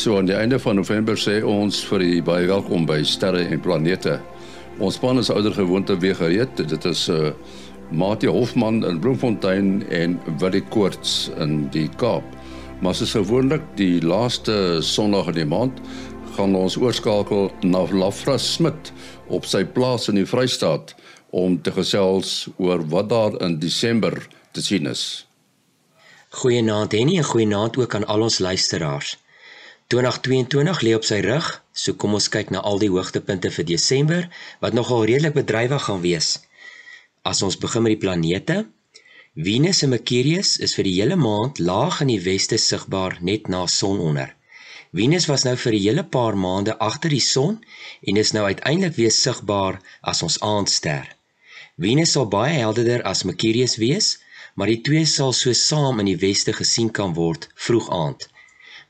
So aan die einde van November sê ons vir die baie welkom by Sterre en Planete. Ons span is ouer gewoonte weer gereed. Dit is uh, eh, Mati Hofman in Bloemfontein en Willie Koorts in die Kaap. Maar soos gewoonlik die laaste Sondag in die maand gaan ons oorskakel na Lafra Smit op sy plaas in die Vrystaat om te gesels oor wat daar in Desember te sien is. Goeienaand Henny en goeienaand ook aan al ons luisteraars. 2022 lê op sy rug, so kom ons kyk na al die hoogtepunte vir Desember wat nogal redelik bedrywig gaan wees. As ons begin met die planete, Venus en Mercurius is vir die hele maand laag in die weste sigbaar net na sononder. Venus was nou vir 'n hele paar maande agter die son en is nou uiteindelik weer sigbaar as ons aandster. Venus sal baie helderder as Mercurius wees, maar die twee sal so saam in die weste gesien kan word vroeg aand.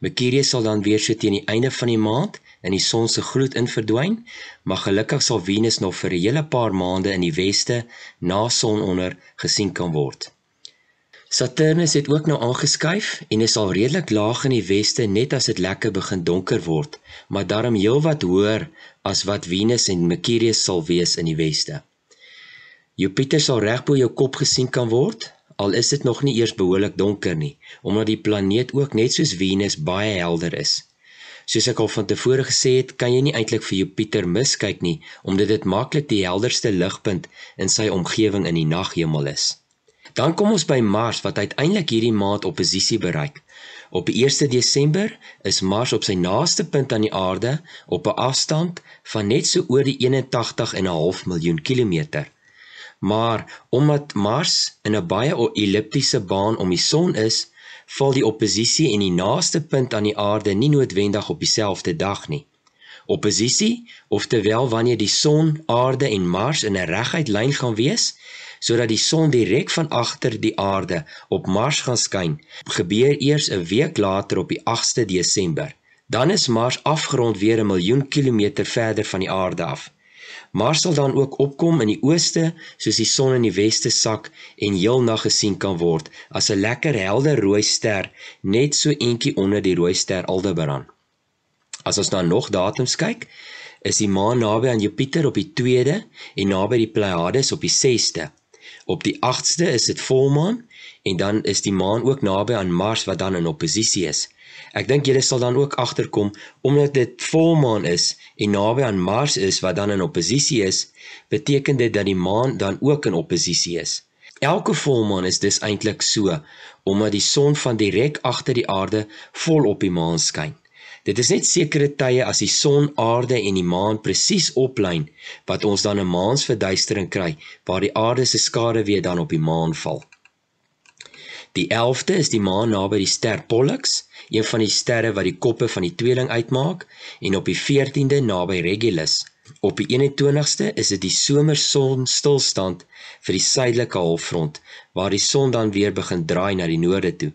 Mercurius sal dan weer so teen die einde van die maand in die son se gloed in verdwyn, maar gelukkig sal Venus nog vir 'n hele paar maande in die weste na sononder gesien kan word. Saturnus het ook nou aangeskuif en is al redelik laag in die weste net as dit lekker begin donker word, maar daarom heelwat hoër as wat Venus en Mercurius sal wees in die weste. Jupiter sal reg bo jou kop gesien kan word, al is dit nog nie eers behoorlik donker nie, omdat die planeet ook net soos Venus baie helder is. Soos ek al van tevore gesê het, kan jy nie eintlik vir Jupiter miskyk nie, omdat dit maklik die helderste ligpunt in sy omgewing in die naghemel is. Dan kom ons by Mars wat uiteindelik hierdie maand oppositie bereik. Op die 1 Desember is Mars op sy naaste punt aan die aarde op 'n afstand van net so oor die 81,5 miljoen kilometer. Maar omdat Mars in 'n baie elliptiese baan om die son is, val die oppositie en die naaste punt aan die aarde nie noodwendig op dieselfde dag nie. Oppositie, oftewel wanneer die son, aarde en Mars in 'n reguit lyn gaan wees, sodat die son direk van agter die aarde op Mars gaan skyn, gebeur eers 'n week later op die 8ste Desember. Dan is Mars afgerond weer 'n miljoen kilometer verder van die aarde af. Mars sal dan ook opkom in die ooste soos die son in die weste sak en heel nag gesien kan word as 'n lekker helder rooi ster net so eentjie onder die rooi ster Aldebaran. As ons dan nog datums kyk, is die maan naby aan Jupiter op die 2de en naby die Pleiades op die 6de. Op die 8ste is dit volmaan en dan is die maan ook naby aan Mars wat dan in oppositie is. Ek dink julle sal dan ook agterkom omdat dit volmaan is en naby aan Mars is wat dan in oppositie is, beteken dit dat die maan dan ook in oppositie is. Elke volmaan is dus eintlik so omdat die son van direk agter die aarde vol op die maan skyn. Dit is net sekere tye as die son, aarde en die maan presies oplyn wat ons dan 'n maansverduistering kry waar die aarde se skade weer dan op die maan val. Die 11de is die maan naby die ster Pollux, een van die sterre wat die koppe van die tweeling uitmaak, en op die 14de naby Regulus. Op die 21ste is dit die somerson stilstand vir die suidelike halfrond waar die son dan weer begin draai na die noorde toe.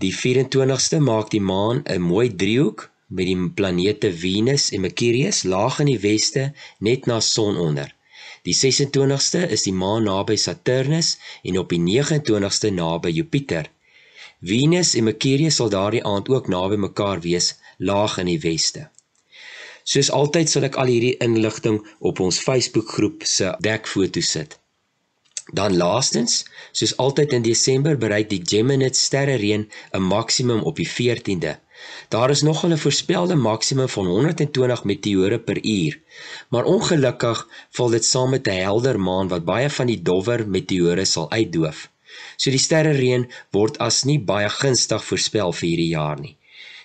Die 24ste maak die maan 'n mooi driehoek met die planete Venus en Mercurius laag in die weste net na son onder. Die 26ste is die maan naby Saturnus en op die 29ste naby Jupiter. Venus en Mercurius sal daardie aand ook naby mekaar wees, laag in die weste. Soos altyd sal ek al hierdie inligting op ons Facebookgroep se dekfoto sit. Dan laastens, soos altyd in Desember bereik die Gemini sterrereën 'n maksimum op die 14de. Daar is nog 'n voorspelde maksimum van 120 meteore per uur, maar ongelukkig val dit saam met 'n helder maan wat baie van die dowwer meteore sal uitdoof. So die sterrereën word as nie baie gunstig voorspel vir hierdie jaar nie.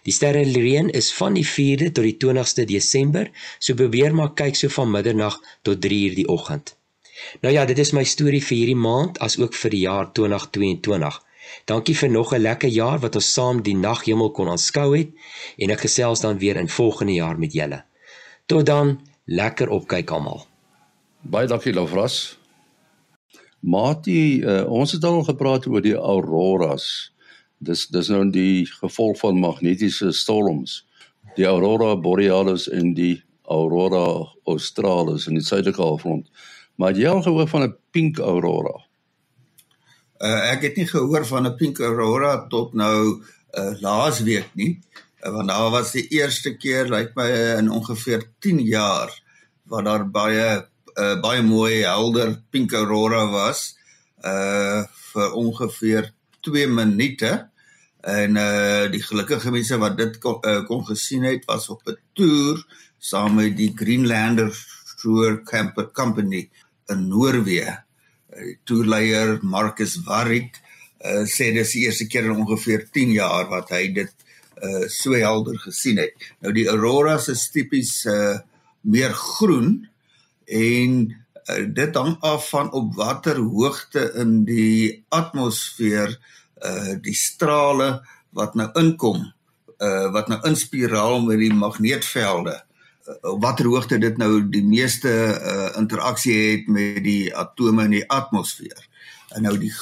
Die sterrereën is van die 4de tot die 20ste Desember, so probeer maar kyk so van middernag tot 3uur die oggend. Nou ja, dit is my storie vir hierdie maand as ook vir die jaar 2022. Dankie vir nog 'n lekker jaar wat ons saam die naghemel kon aanskou het en ek gesels dan weer in volgende jaar met julle. Tot dan, lekker opkyk almal. Baie dankie Lavras. Mati, uh, ons het al gepraat oor die auroras. Dis dis nou die gevolg van magnetiese storms. Die aurora borealis en die aurora australis in die suidelike halfrond. Maar jy al gehoor van 'n pink aurora? Uh, ek het nie gehoor van 'n pink aurora tot nou uh, laasweek nie. want daar was die eerste keer lyk like my in ongeveer 10 jaar waar daar baie uh, baie mooi helder pink aurora was uh vir ongeveer 2 minute en uh die gelukkige mense wat dit kon, uh, kon gesien het was op 'n toer saam met die Greenlander Tour Camper Company in Noorwe. Die toerleier Marcus Warrick uh, sê dis die eerste keer in ongeveer 10 jaar wat hy dit uh so helder gesien het. Nou die auroras is tipies uh meer groen en uh, dit hang af van op watter hoogte in die atmosfeer uh die strale wat nou inkom uh wat nou in spiraal met die magneetvelde uh, watter hoogte dit nou die meeste uh interaksie het met die atome in die atmosfeer. En nou die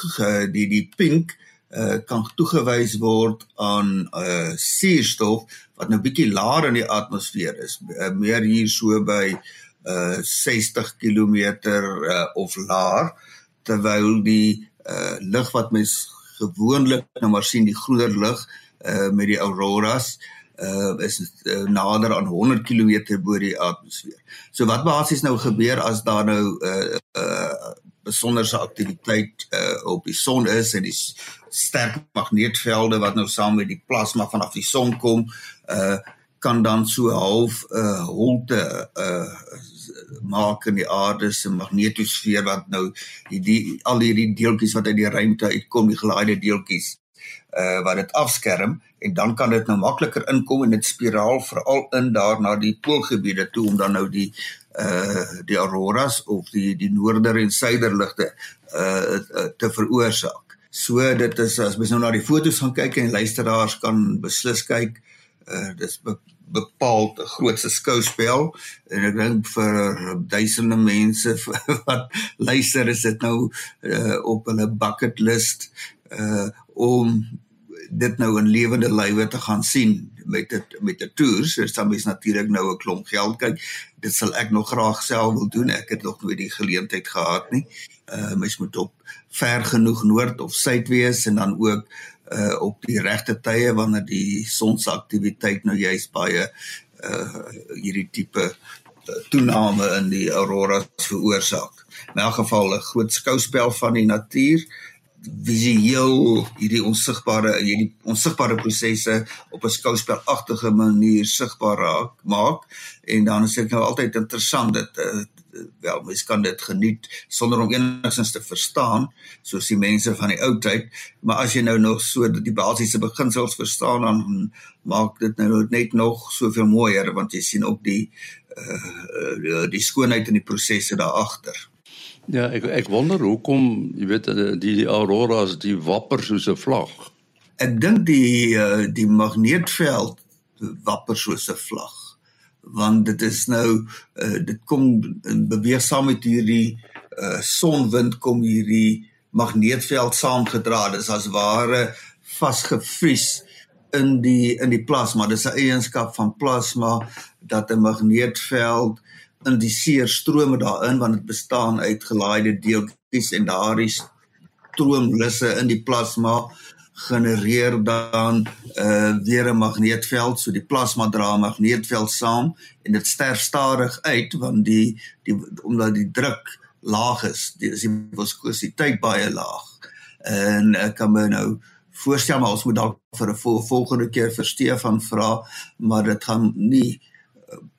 die die pink uh kan toegewys word aan uh suurstof wat nou bietjie laer in die atmosfeer is, uh, meer hier so by uh 60 km uh, of laer terwyl die uh lig wat mens gewoonlik nou maar sien die groener lig uh met die auroras uh is uh, nader aan 100 km bo die atmosfeer. So wat basies nou gebeur as daar nou 'n uh, uh besonderse aktiwiteit uh op die son is en die sterk magneetvelde wat nou saam met die plasma vanaf die son kom uh kan dan so half 'n uh, holte uh maak in die aarde se magnetosfeer wat nou die, die al hierdie deeltjies wat uit die ruimte uitkom, die gelaaide deeltjies uh wat dit afskerm en dan kan dit nou makliker inkom en dit spiraal veral in daar na die poolgebiede toe om dan nou die uh die auroras of die die noorder en suiderligte uh te veroorsaak. So dit is as mens nou na die foto's gaan kyk en luisteraars kan beslis kyk uh dis bepaald 'n grootse skouspel en ek dink vir duisende mense wat luister is dit nou uh, op hulle bucket list uh om dit nou in lewende lywe te gaan sien met dit met 'n toer so dan mens natuurlik nou 'n klomp geld. Kyk dit sal ek nog graag self wil doen. Ek het nog nooit die geleentheid gehad nie. Uh mens moet op ver genoeg noord of suid wees en dan ook uh op die regte tye wanneer die son se aktiwiteit nou juist baie uh hierdie tipe uh, toename in die auroras veroorsaak. In elk geval 'n groot skouspel van die natuur visueel hierdie onsigbare hierdie onsigbare prosesse op 'n skouspelagtige manier sigbaar raak maak. En dan is dit nou altyd interessant dat uh, wel mens kan dit geniet sonder om enigstens te verstaan soos die mense van die ou tyd. Maar as jy nou nog so die basiese beginsels verstaan dan maak dit nou net nog soveel mooier want jy sien ook die uh, die skoonheid in die prosesse daar agter ja ek ek wonder hoekom jy weet eh, die, auroras die wapper soos 'n vlag. Ek dink die uh, die magneetveld wapper soos 'n vlag. Want dit is nou uh, dit kom beweeg saam met hierdie uh, sonwind kom hierdie magneetveld saamgedra. Dis as ware vasgevries in die in die plasma. Dis 'n eienskap van plasma dat 'n magneetveld indiseer strome daarin want dit bestaan uit gelaaide deeltjies en daardie stroomlisse in die plasma genereer dan uh weer 'n magneetveld. So die plasma dra 'n magneetveld saam en dit sterf stadig uit want die die omdat die druk laag is die is die viskositeit baie laag. En ek kan my nou voorstel maar ons moet dalk vir 'n vol, volgende keer vir Stefan vra maar dit gaan nie uh,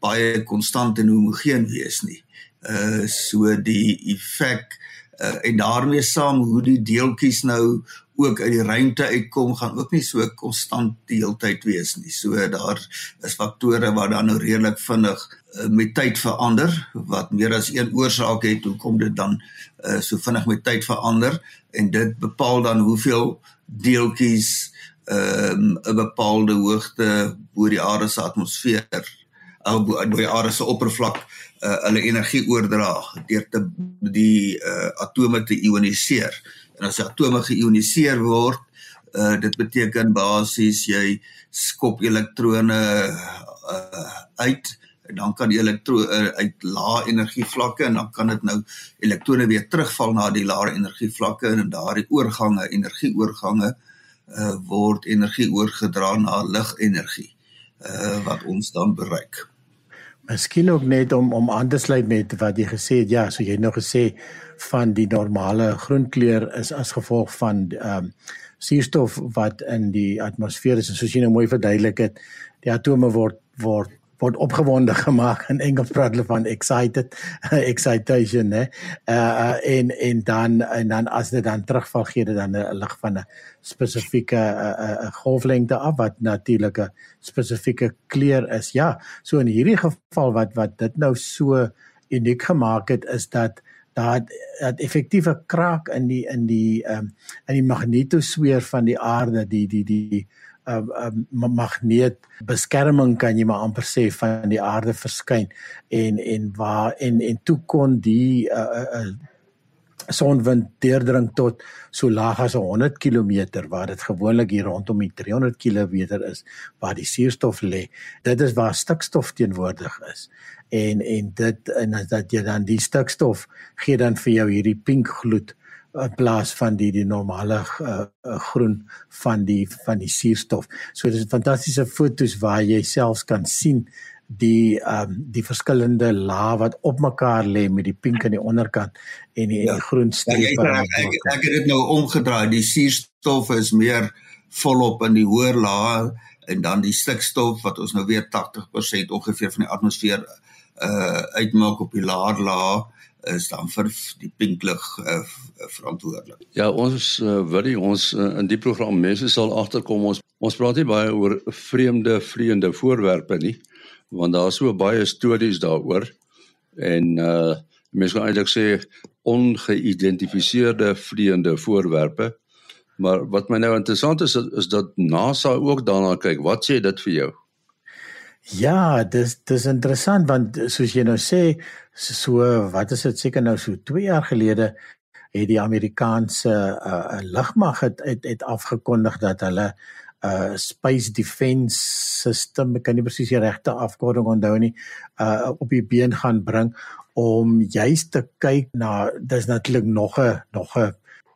baie konstant en homogeen wees nie. Uh so die effek uh, en daarmee saam hoe die deeltjies nou ook uit die ruimte uitkom gaan ook nie so konstant die hele tyd wees nie. So daar is faktore wat dan nou redelik vinnig uh, met tyd verander wat meer as een oorsaak het hoekom dit dan uh, so vinnig met tyd verander? En dit bepaal dan hoeveel deeltjies 'n um, bepaalde hoogte bo die aarde se atmosfeer of bo die aarde se oppervlak uh, hulle energie oordra deur te die uh, atome te ioniseer. En as die atome geioniseer word, uh, dit beteken basies jy skop elektrone uh, uit en dan kan die elektro uh, uit lae energie vlakke en dan kan dit nou elektrone weer terugval na die lae energie vlakke en daardie oorgange, energieoorgange uh, word energie oorgedra na ligenergie. uh wat ons dan bereik. Miskien ook net om om aan te sluit met wat jy gesê het. Ja, so jy het nou gesê van die normale groenkleur is as gevolg van ehm um, suurstof wat in die atmosfeer is en soos jy nou mooi verduidelik het, die atome word word word opgewonde gemaak in Engels praat hulle van excited excitation hè. Uh, en en dan en dan as dit dan terugval gee dit dan 'n lig van 'n spesifieke 'n uh, golflengte af wat natuurlik 'n spesifieke kleur is. Ja so in hierdie geval wat wat dit nou so uniek gemaak het is dat dat dat effektiewe kraak in die in die um, in die magnetosfeer van die aarde die die die, die 'n uh, 'n uh, magneet beskerming kan jy maar amper sê van die aarde verskyn en en waar en en toe kon die uh, uh, sonwind deurdring tot so laag as 100 km waar dit gewoonlik hier rondom die 300 km is waar die suurstof lê. Dit is waar stikstof teenwoordig is. En en dit en as dat jy dan die stikstof gee dan vir jou hierdie pink gloed in plaas van die die normale uh, uh, groen van die van die suurstof. So dis fantastiese fotos waar jy selfs kan sien die ehm um, die verskillende lae wat op mekaar lê met die pink aan die onderkant en die, ja. die groen strepe. Ja, ek, ek, ek het dit nou omgedraai. Die suurstof is meer volop in die hoër lae en dan die stikstof wat ons nou weer 80% ongeveer van die atmosfeer uh uitmaak op die laer lae is dan vir die pinklig uh, verantwoordelik. Ja, ons uh, wil die ons uh, in die program mense sal agterkom ons ons praat nie baie oor vreemde vreemde voorwerpe nie, want daar is so baie stories daaroor en uh mense kan eintlik sê ongeïdentifiseerde vreemde voorwerpe. Maar wat my nou interessant is is dat NASA ook daarna kyk. Wat sê dit vir jou? Ja, dis dis interessant want soos jy nou sê, so wat is dit seker nou so 2 jaar gelede het die Amerikaanse uh, lugmag het, het het afgekondig dat hulle 'n uh, space defense system, ek kan nie presies die regte afkorting onthou nie, uh, op die been gaan bring om juist te kyk na dis natuurlik nog 'n nog 'n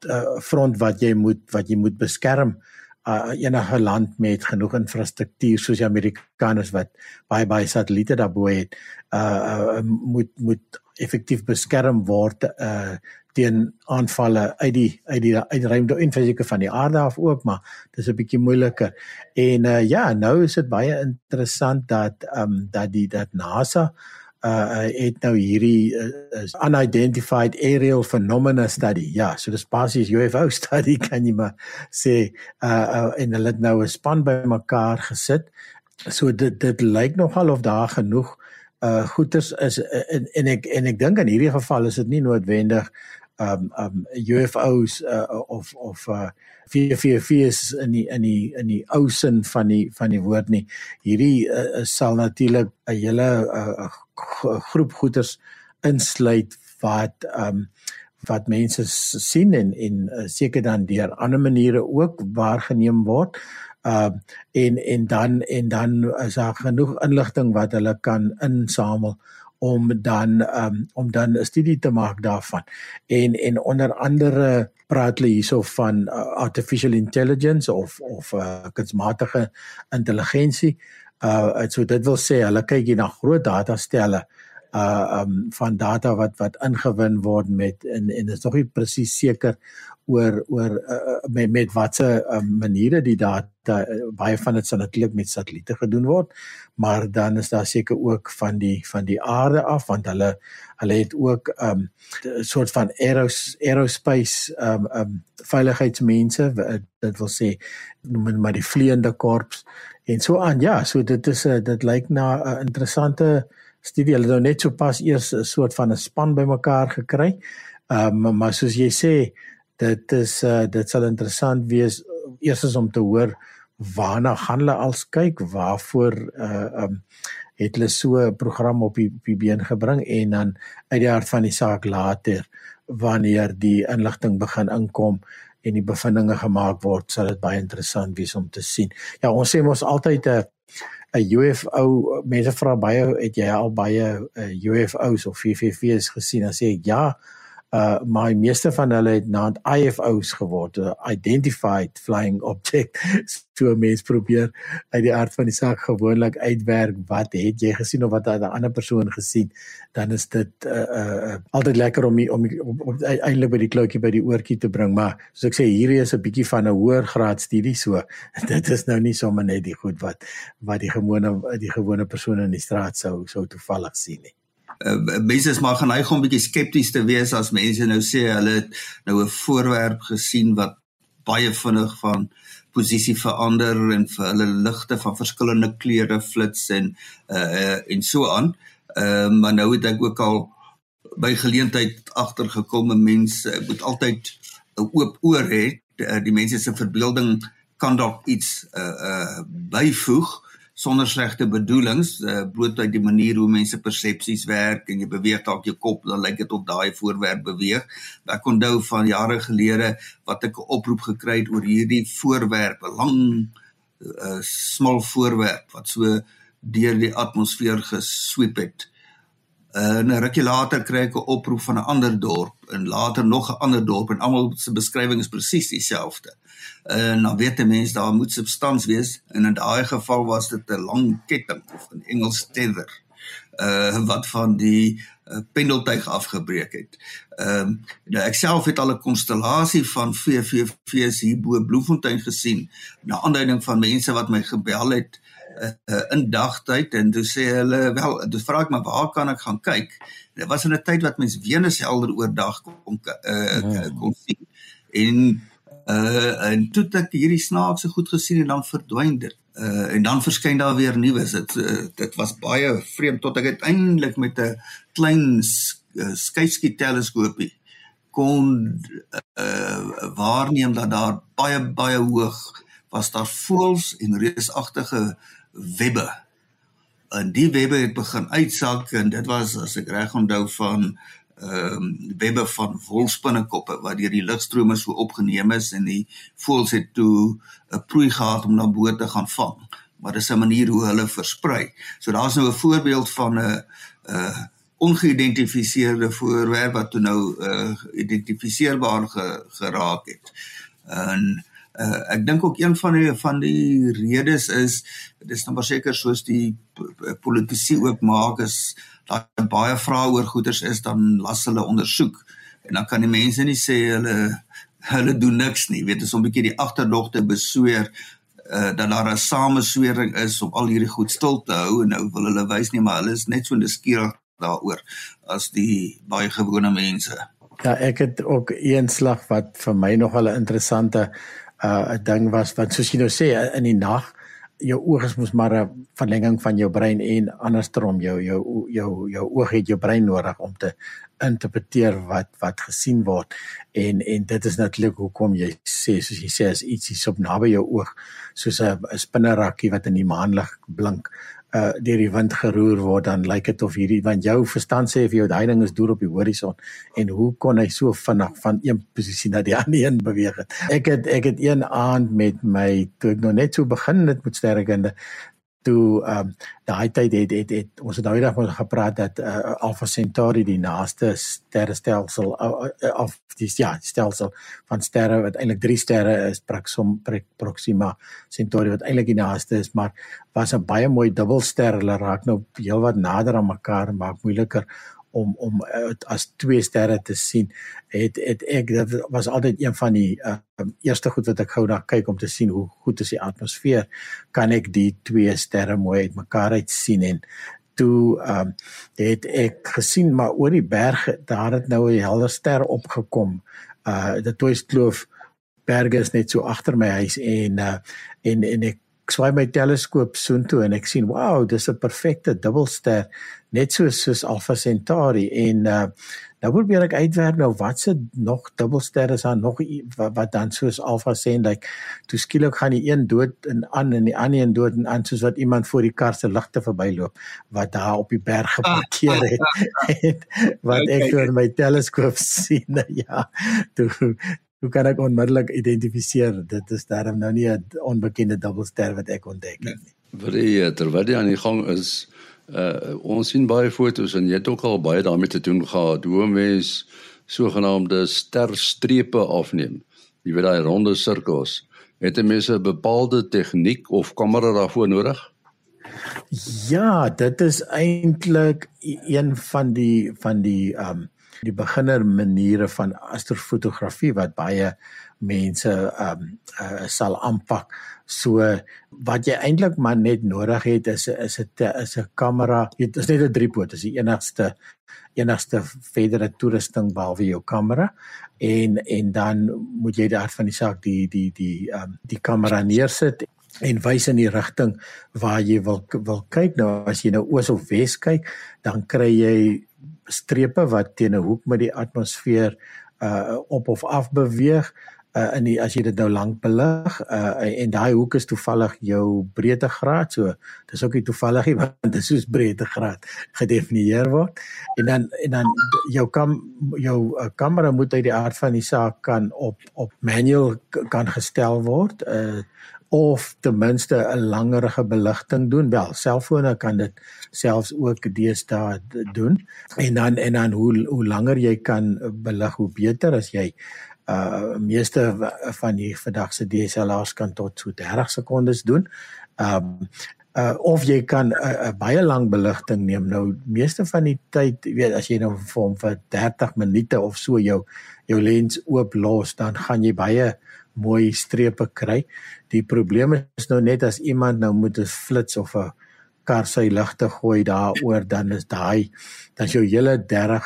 uh, front wat jy moet wat jy moet beskerm. uh, enige land met genoeg infrastruktuur soos die Amerikaners wat baie baie satelliete daarbo het uh, uh moet moet effektief beskerm word uh teen aanvalle uit die uit die uit ruimte en fisieke van die aarde af ook maar dis 'n bietjie moeiliker. En uh ja, nou is dit baie interessant dat ehm um, dat die dat NASA uh het nou hierdie uh, unidentified aerial phenomena study. Ja, so dis basies UFO study kan jy maar sê uh, uh en hulle het nou 'n span bymekaar gesit. So dit dit lyk nogal of daar genoeg uh goeters is en en ek en ek dink in hierdie geval is dit nie noodwendig um um UFOs uh, of of uh VVV's in die in die in die ou sin van die van die woord nie. Hierdie uh, sal natuurlik 'n hele uh, groep goeders insluit wat um wat mense sien en en uh, seker dan deur ander maniere ook waargeneem word. Uh en en dan en dan is daar genoeg inligting wat hulle kan insamel om dan um, om dan 'n studie te maak daarvan. En en onder andere praat hulle hierso van uh, artificial intelligence of of uh, kunsmatige intelligensie. Uh so dit wil sê hulle kyk hier na groot datastelle uh um van data wat wat ingewin word met en en is nog nie presies seker oor oor uh, met met watse uh, maniere die data uh, baie van dit sal natuurlik met satelliete gedoen word maar dan is daar seker ook van die van die aarde af want hulle hulle het ook 'n um, soort van aeros, aerospace um um veiligheidsmense dit wil sê noem maar die vleiende korps en so aan. Ja so dit is 'n uh, dit lyk na 'n uh, interessante studie hulle nou net so pas eers 'n soort van 'n span bymekaar gekry. Um maar soos jy sê dit is uh, dit sal interessant wees eerstens om te hoor waarna gaan hulle als kyk? Waarvoor uh um het hulle so 'n program op die, die been gebring? En dan uit die hart van die saak later wanneer die inligting begin inkom en die bevindinge gemaak word sal dit baie interessant wees om te sien. Ja, ons sê mos altyd 'n 'n UFO mense vra baie het jy al baie uh, UFOs of VVV's gesien? Dan sê ek ja, Uh maar die meeste van hulle het naand IFO's geword, uh, identified flying object. so mense probeer uit die aard van die saak gewoonlik uitwerk wat het jy gesien of wat 'n ander persoon gesien, dan is dit uh uh altyd lekker om die, om, die, om, om eintlik by die kloutjie by die oortjie te bring, maar soos ek sê hierdie is 'n bietjie van 'n hoër graad studie so. dit is nou nie sommer net die goed wat wat die gewone die gewone persone in die straat sou sou toevallig sien nie uh, mense is maar geneig om bietjie skepties te wees as mense nou sê hulle het nou 'n voorwerp gesien wat baie vinnig van posisie verander en vir hulle ligte van verskillende kleure flits en uh en so aan. Ehm uh, maar nou het ek ook al by geleentheid agtergekom 'n mens uh, moet altyd 'n oop oor hê. Uh, die mense se verbeelding kan dalk iets uh uh byvoeg sonder slegte bedoelings uh, bloot uit die manier hoe mense persepsies werk en jy beweeg dalk jou kop dan lyk dit of daai voorwerp beweeg. Ek onthou van jare gelede wat ek 'n oproep gekry het oor hierdie voorwerp, 'n lang uh, smal voorwerp wat so deur die atmosfeer gesweep het. Uh, en 'n rukkie later kry ek 'n oproep van 'n ander dorp en later nog 'n ander dorp en almal se beskrywing is presies dieselfde en dan weet 'n mens daar moet substans wees en in daai geval was dit 'n lang ketting of in Engels tether uh wat van die uh, pendeltuig afgebreek het. Ehm um, nou ek self het al 'n konstellasie van VVV's hier bo Bloemfontein gesien na aanduiding van mense wat my gebel het uh, in dagtyd en toe sê hulle wel toe vra ek maar waar kan ek gaan kyk? Dit was in 'n tyd wat mense Venus helder oordag kon uh kon sien en Uh en toe ek hierdie snaakse goed gesien en dan verdwyn dit. Uh en dan verskyn daar weer nuwe. Dit uh, dit was baie vreemd tot ek uiteindelik met 'n klein uh, skyfskiet teleskoopie kon uh waarneem dat daar baie baie hoog was daar voëls en reusagtige webbe. En die webbe het begin uitsak en dit was as ek reg onthou van ehm um, webbe van wolspinnekoppe wat deur die ligstrome so opgeneem is en die voëls het toe 'n prooi gehad om na bo te gaan vang. Maar dis 'n manier hoe hulle versprei. So daar's nou 'n voorbeeld van 'n 'n uh, ongeïdentifiseerde voorwerp wat toe nou uh, identifiseerbaar ge, geraak het. En uh, ek dink ook een van die van die redes is dis nou maar seker soos die politici ook maak is daar baie vrae oor goederes is dan las hulle ondersoek. En dan kan die mense nie sê hulle hulle doen niks nie. Weet as om 'n bietjie die agterdogte besweer uh, dat daar 'n sameswering is om al hierdie goed stil te hou. En nou wil hulle wys nie maar hulle is net so nuuskierig daaroor as die baie gewone mense. Ja ek het ook een slag wat vir my nog 'n interessante uh ding was wat soos jy nou sê in die nag jou oog is mos maar 'n verlenging van jou brein en andersom. Jou jou jou jou oog het jou brein nodig om te interpreteer wat wat gesien word. En en dit is natuurlik hoekom jy sê soos jy sê as iets is op naby jou oog soos 'n spinnerakkie wat in die maanlig blink uh deur die wind geroer word dan lyk dit of hierdie want jou verstand sê vir jou daai ding is deur op die horison. En hoe kon hy so vinnig van een posisie na die ander een beweeg het? Ek het ek het een aand met my toe ek nog net so begin het met sterrekunde toe ehm um, daai tyd het het, het ons het nou eendag oor gepraat dat uh, Alpha Centauri die naaste sterrestelsel uh, uh, of die ja, stelsel van sterre wat eintlik drie sterre is Proxima Proxima Centauri wat eintlik die naaste is maar was 'n baie mooi dubbelster. Hulle raak nou heelwat nader aan mekaar maak moeiliker om om uh, as twee sterre te sien het het ek dit was altyd een van die uh, eerste goed wat ek gou na kyk om te sien hoe goed is die atmosfeer kan ek die twee sterre mooi uitmekaar uit sien en toe um, het ek gesien maar oor die berge daar het nou 'n helder ster opgekom. Uh die Toyskloof berge is net so agter my huis en uh en en ek ek swaai my teleskoop soontoe en ek sien wow dis 'n perfekte dubbelster net so soos Alpha Centauri. En uh, nou probeer ek uitwerk nou wat se nog dubbelsterre is daar nog wat, wat dan soos Alpha en like toe skielik gaan die een dood en aan en die ander een dood en aan soos wat iemand voor die kar se ligte verbyloop wat daar op die berg geparkeer het. En wat ek deur my teleskoop sien ja toe hoe kan ek onmiddellik identifiseer dit is daarom nou nie 'n onbekende dubbelster wat ek ontdek het nie. Wat jy terwyl jy aan die gang is, uh ons sien baie fotos en jy het ook al baie daarmee te doen gehad hoe mens sogenaamde sterstrepe afneem. Jy weet daai ronde sirkels. Het 'n mens 'n bepaalde tegniek of kamera daarvoor nodig? Ja, dit is eintlik een van die van die ehm um, die beginner maniere van astrofotografie wat baie mense ehm um, uh, sal aanpak. So wat jy eintlik maar net nodig het is is 'n is 'n kamera. Dit is net 'n driepoot, is die enigste enigste verdere toerusting behalwe jou kamera en en dan moet jy daar van die saak die die die ehm um, die kamera neersit en wys in die rigting waar jy wil wil kyk nou as jy nou oos of wes kyk dan kry jy strepe wat teen 'n hoek met die atmosfeer uh op of af beweeg uh in die as jy dit nou lank belig uh en daai hoek is toevallig jou breedtegraad so dis ook nie toevallig nie want dit is soos breedtegraad gedefinieer word. En dan en dan jou kam jou uh, kamera moet uit die aard van die saak kan op op manual kan gestel word uh of ten minste 'n langerige beligting doen. Wel, selfone kan dit selfs ook deesdae doen. En dan en dan hoe hoe langer jy kan belig, hoe beter as jy uh meeste van die vandag se DSLR's kan tot so 30 sekondes doen. Um uh of jy kan 'n uh, uh, baie lang beligting neem. Nou meeste van die tyd, weet as jy nou vir hom vir 30 minute of so jou jou lens oop los, dan gaan jy baie mooi strepe kry. Die probleem is nou net as iemand nou moet 'n flits of 'n kar sy ligte gooi daaroor dan is daai dan jou hele 30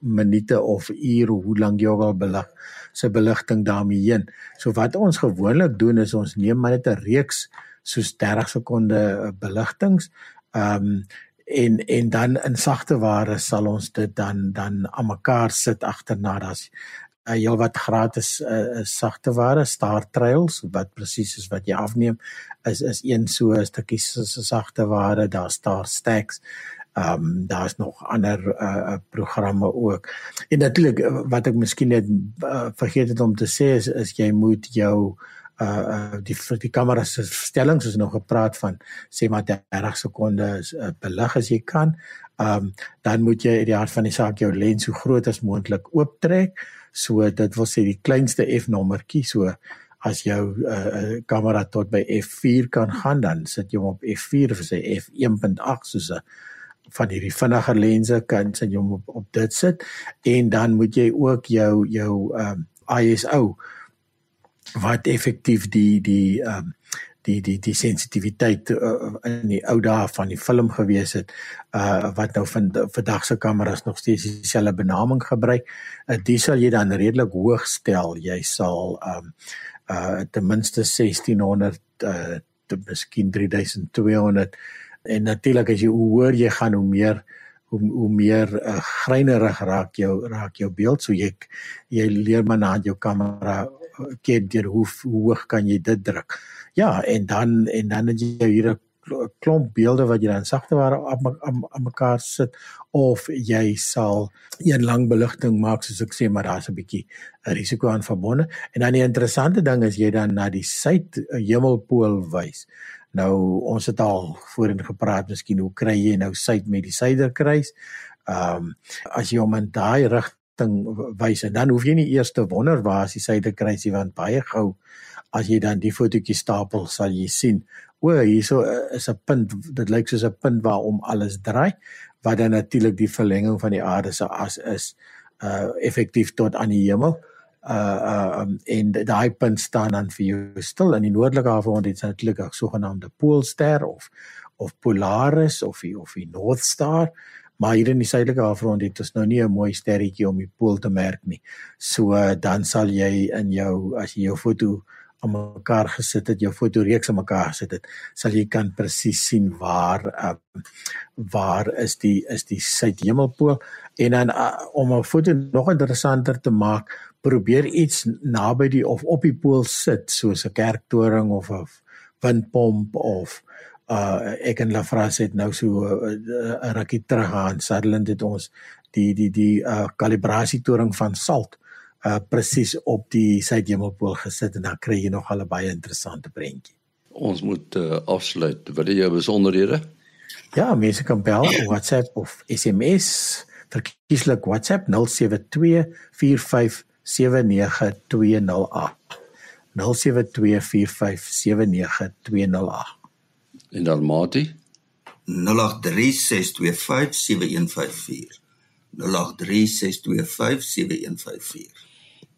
minute of ure hoe lank jy al belig se beligting daarmee heen. So wat ons gewoonlik doen is ons neem maar net 'n reeks soos 30 sekonde beligtings. Ehm um, en en dan in sagte ware sal ons dit dan dan aan mekaar sit agterna daar's uh, heel wat gratis uh, sagte ware Star Trails wat presies is wat jy afneem is is een so 'n stukkie sagte ware daar Star Stacks Ehm um, daar's nog ander uh programme ook. En natuurlik wat ek miskien net uh, vergeet het om te sê is, is jy moet jou uh die die kamera se stellings is nog gepraat van sê maar 30 sekondes uh, belig as jy kan. Ehm um, dan moet jy uit die hart van die saak jou lens so groot as moontlik ooptrek. So dit wil sê die kleinste f nommertjie so as jou uh, kamera tot by f4 kan gaan dan sit jy hom op f4 of sê f1.8 soos 'n van hierdie vinniger lense kan sit jy hom op, op dit sit. En dan moet jy ook jou jou ehm um, ISO wat effektief die die ehm um, die die die sensitiwiteit uh, in die ou dae van die film gewees het uh wat nou van vandag se kameras nog steeds dieselfde benaming gebruik. Uh, die sal jy dan redelik hoog stel. Jy sal um uh ten minste 1600 uh te miskien 3200 en natuurlik as jy hoe hoër jy gaan hoe meer hoe hoe meer uh, greinerig raak jou raak jou beeld so jy jy leer maar na jou kamera ken deur hoe, hoe hoog kan jy dit druk. Ja, en dan en dan het jy hier 'n klomp beelde wat jy dan sagte ware aan mekaar sit of jy sal een lang beligting maak soos ek sê maar daar's 'n bietjie 'n risiko aan verbonde. En dan die interessante ding is jy dan na die suid hemelpool wys. Nou ons het al voorheen gepraat miskien hoe kry jy nou suid met die suiderkruis? Ehm um, as jy hom in daai rigting wys en dan hoef jy nie eers te wonder waar as die suiderkruisie want baie gou as jy dan die fotootjie stapel sal jy sien o hierso eh, is 'n punt dit lyk soos 'n punt waar om alles draai wat dan natuurlik die verlenging van die aarde se as is uh effektief tot aan die hemel uh uh um, en daai punt staan dan vir jou stil in die noordelike halfrond dit is natuurlik 'n sogenaamde poolster of of Polaris of die, of die North Star maar hier in die suidelike halfrond het ons nou nie 'n mooi sterretjie om die pool te merk nie. So dan sal jy in jou as jy jou foto aan mekaar gesit het, jou fotoreeks aan mekaar gesit het, sal jy kan presies sien waar uh, waar is die is die suidhemelpool. En dan uh, om 'n foto nog interessanter te maak, probeer iets naby die of op die pool sit soos 'n kerktoring of 'n windpomp of uh ek en Lafras het nou so 'n uh, uh, rukkie terug aan Sutherland het ons die die die uh kalibrasietoring van salt uh presies op die suidhemelpool gesit en dan kry jy nog al 'n baie interessante prentjie. Ons moet uh, afsluit. Wil jy besonderhede? Ja, mense kan bel, WhatsApp of SMS. Verkieslik WhatsApp 072 4579208. 0724579208. En dan Mati 0836257154. 0836257154.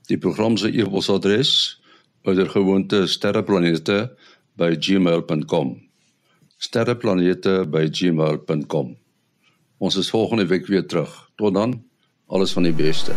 Die program se e-posadres oudergewoonte sterreplanete by gmail.com. sterreplanete by gmail.com. Ons is volgende week weer terug. Tot dan, alles van die beste.